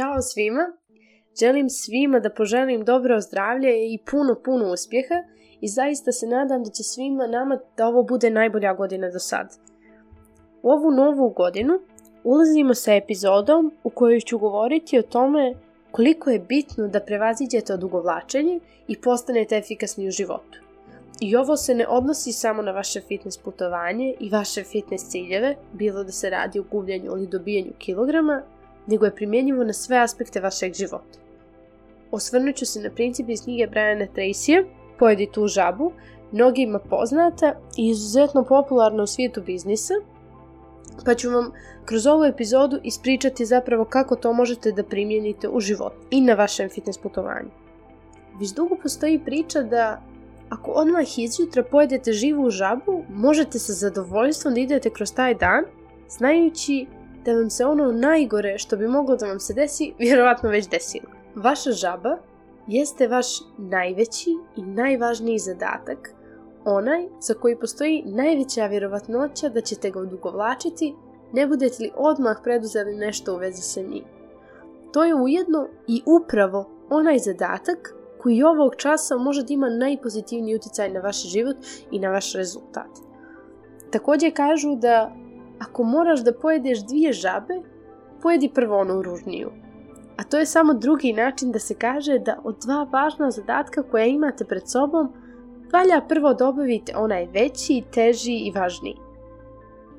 Ćao svima! Želim svima da poželim dobro zdravlje i puno, puno uspjeha i zaista se nadam da će svima nama da ovo bude najbolja godina do sad. U ovu novu godinu ulazimo sa epizodom u kojoj ću govoriti o tome koliko je bitno da prevaziđete odugovlačenje i postanete efikasni u životu. I ovo se ne odnosi samo na vaše fitness putovanje i vaše fitness ciljeve, bilo da se radi o gubljanju ili dobijanju kilograma, nego je primjenjivo na sve aspekte vašeg života. Osvrnut ću se na princip iz knjige Briana Tracyja, Pojedi tu žabu, mnogima poznata i izuzetno popularna u svijetu biznisa, pa ću vam kroz ovu epizodu ispričati zapravo kako to možete da primijenite u život i na vašem fitness putovanju. Već dugo postoji priča da ako odmah izjutra pojedete živu žabu, možete sa zadovoljstvom da idete kroz taj dan, znajući da vam se ono najgore što bi moglo da vam se desi, vjerovatno već desilo. Vaša žaba jeste vaš najveći i najvažniji zadatak, onaj za koji postoji najveća vjerovatnoća da ćete ga odugovlačiti, ne budete li odmah preduzeli nešto u vezi sa njim. To je ujedno i upravo onaj zadatak koji ovog časa može da ima najpozitivniji utjecaj na vaš život i na vaš rezultat. Također kažu da ako moraš da pojedeš dvije žabe, pojedi prvo onu ružniju. A to je samo drugi način da se kaže da od dva važna zadatka koja imate pred sobom, valja prvo da obavite onaj veći, teži i važniji.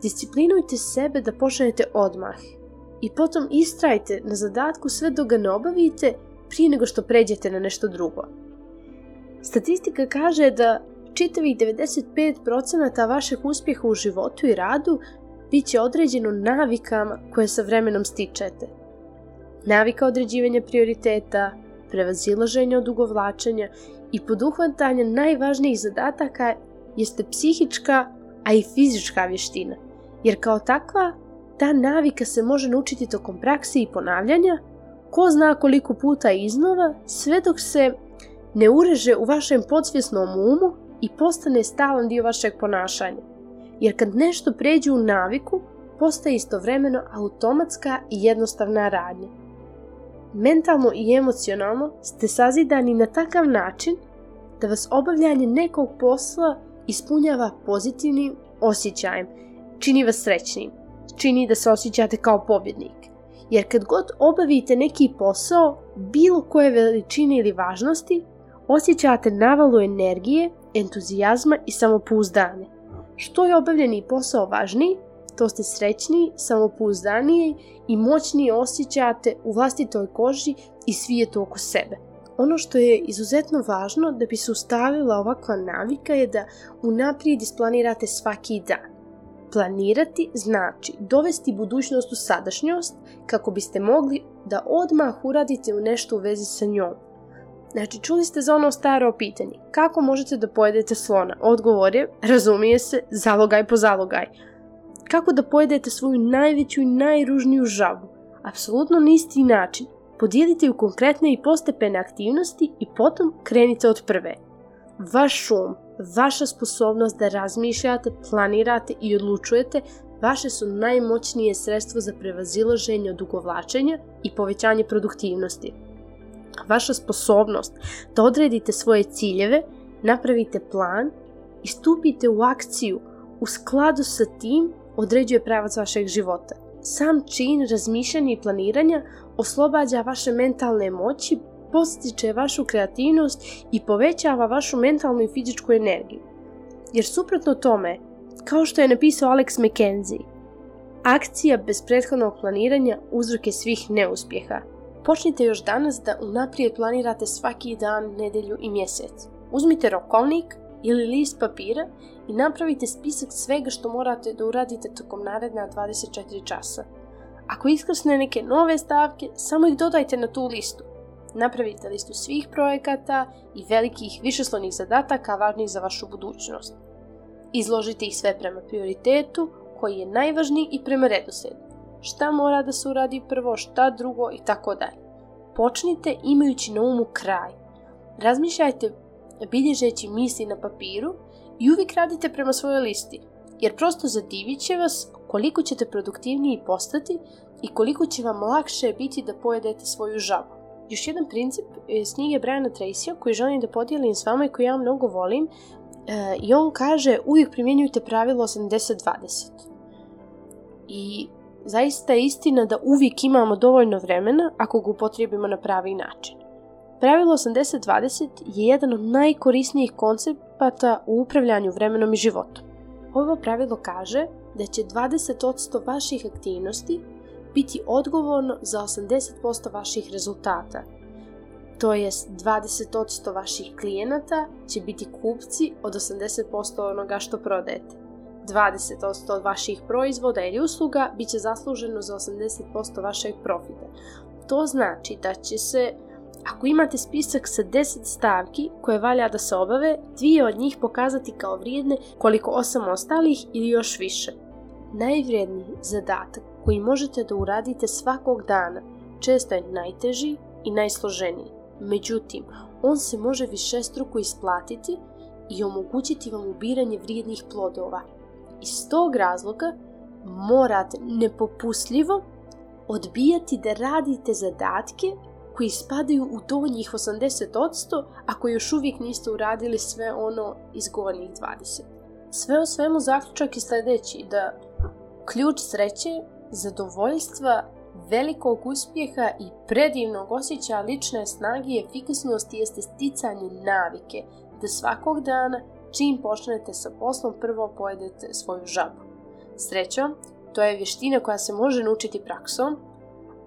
Disciplinujte sebe da počnete odmah i potom istrajte na zadatku sve dok ga ne obavite prije nego što pređete na nešto drugo. Statistika kaže da čitavih 95% vašeg uspjeha u životu i radu bit će određeno navikama koje sa vremenom stičete. Navika određivanja prioriteta, prevazilaženja od ugovlačenja i poduhvatanja najvažnijih zadataka jeste psihička, a i fizička vještina, jer kao takva ta navika se može naučiti tokom prakse i ponavljanja, ko zna koliko puta iznova, sve dok se ne ureže u vašem podsvjesnom umu i postane stalan dio vašeg ponašanja jer kad nešto pređe u naviku, postaje istovremeno automatska i jednostavna radnja. Mentalno i emocionalno ste sazidani na takav način da vas obavljanje nekog posla ispunjava pozitivnim osjećajem, čini vas srećnim, čini da se osjećate kao pobjednik. Jer kad god obavite neki posao, bilo koje veličine ili važnosti, osjećate navalu energije, entuzijazma i samopouzdanja. Što je obavljeni posao važniji, to ste srećniji, samopouzdaniji i moćniji osjećate u vlastitoj koži i svijetu oko sebe. Ono što je izuzetno važno da bi se ustavila ovakva navika je da unaprijed isplanirate svaki dan. Planirati znači dovesti budućnost u sadašnjost kako biste mogli da odmah uradite u nešto u vezi sa njom. Znači, čuli ste za ono staro pitanje. Kako možete da pojedete slona? Odgovor je, razumije se, zalogaj po zalogaj. Kako da pojedete svoju najveću i najružniju žabu? Apsolutno na isti način. Podijelite u konkretne i postepene aktivnosti i potom krenite od prve. Vaš um, vaša sposobnost da razmišljate, planirate i odlučujete vaše su najmoćnije sredstvo za prevazilaženje od ugovlačenja i povećanje produktivnosti vaša sposobnost da odredite svoje ciljeve, napravite plan i stupite u akciju u skladu sa tim određuje pravac vašeg života. Sam čin razmišljanja i planiranja oslobađa vaše mentalne moći, postiče vašu kreativnost i povećava vašu mentalnu i fizičku energiju. Jer suprotno tome, kao što je napisao Alex McKenzie, akcija bez prethodnog planiranja uzroke svih neuspjeha. Počnite još danas da unaprijed planirate svaki dan, nedelju i mjesec. Uzmite rokovnik ili list papira i napravite spisak svega što morate da uradite tokom naredna 24 časa. Ako iskrsne neke nove stavke, samo ih dodajte na tu listu. Napravite listu svih projekata i velikih višeslovnih zadataka važnih za vašu budućnost. Izložite ih sve prema prioritetu koji je najvažniji i prema redoslijedu šta mora da se uradi prvo, šta drugo i tako dalje. Počnite imajući na umu kraj. Razmišljajte bilježeći misli na papiru i uvijek radite prema svojoj listi. jer prosto zadivit će vas koliko ćete produktivniji postati i koliko će vam lakše biti da pojedete svoju žabu. Još jedan princip iz knjige Briana Tracyja koji želim da podijelim s vama i koji ja mnogo volim e, i on kaže uvijek primjenjujte pravilo 80-20. I zaista je istina da uvijek imamo dovoljno vremena ako ga upotrijebimo na pravi način. Pravilo 80-20 je jedan od najkorisnijih koncepata u upravljanju vremenom i životom. Ovo pravilo kaže da će 20% vaših aktivnosti biti odgovorno za 80% vaših rezultata. To jest 20% vaših klijenata će biti kupci od 80% onoga što prodajete. 20% od vaših proizvoda ili usluga bit će zasluženo za 80% vašeg profita. To znači da će se ako imate spisak sa 10 stavki koje valja da se obave, dvije od njih pokazati kao vrijedne koliko osam ostalih ili još više. Najvrijedniji zadatak koji možete da uradite svakog dana često je najteži i najsloženiji. Međutim, on se može višestruko isplatiti i omogućiti vam ubiranje vrijednih plodova. Iz tog razloga morate nepopustljivo odbijati da radite zadatke koji spadaju u donjih 80% ako još uvijek niste uradili sve ono iz gornjih 20%. Sve o svemu zaključak je sljedeći da ključ sreće, zadovoljstva, velikog uspjeha i predivnog osjećaja lične snage i efikasnosti jeste sticanje navike da svakog dana čim počnete sa poslom prvo pojedete svoju žabu. Srećom, to je vještina koja se može naučiti praksom,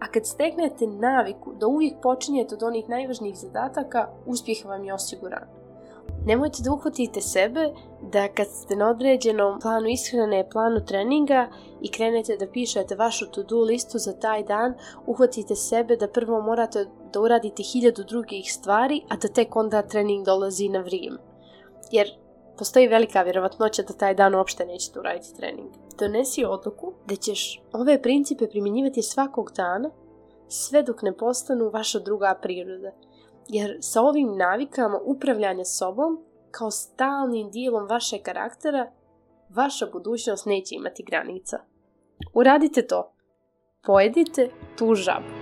a kad steknete naviku da uvijek počinjete od onih najvažnijih zadataka, uspjeh vam je osiguran. Nemojte da uhvatite sebe da kad ste na određenom planu ishrane, planu treninga i krenete da pišete vašu to-do listu za taj dan, uhvatite sebe da prvo morate da uradite hiljadu drugih stvari, a da tek onda trening dolazi na vrijeme. Jer postoji velika vjerovatnoća da taj dan uopšte nećete uraditi trening. Donesi odluku da ćeš ove principe primjenjivati svakog dana sve dok ne postanu vaša druga priroda. Jer sa ovim navikama upravljanja sobom, kao stalnim dijelom vašeg karaktera, vaša budućnost neće imati granica. Uradite to. Pojedite tu žabu.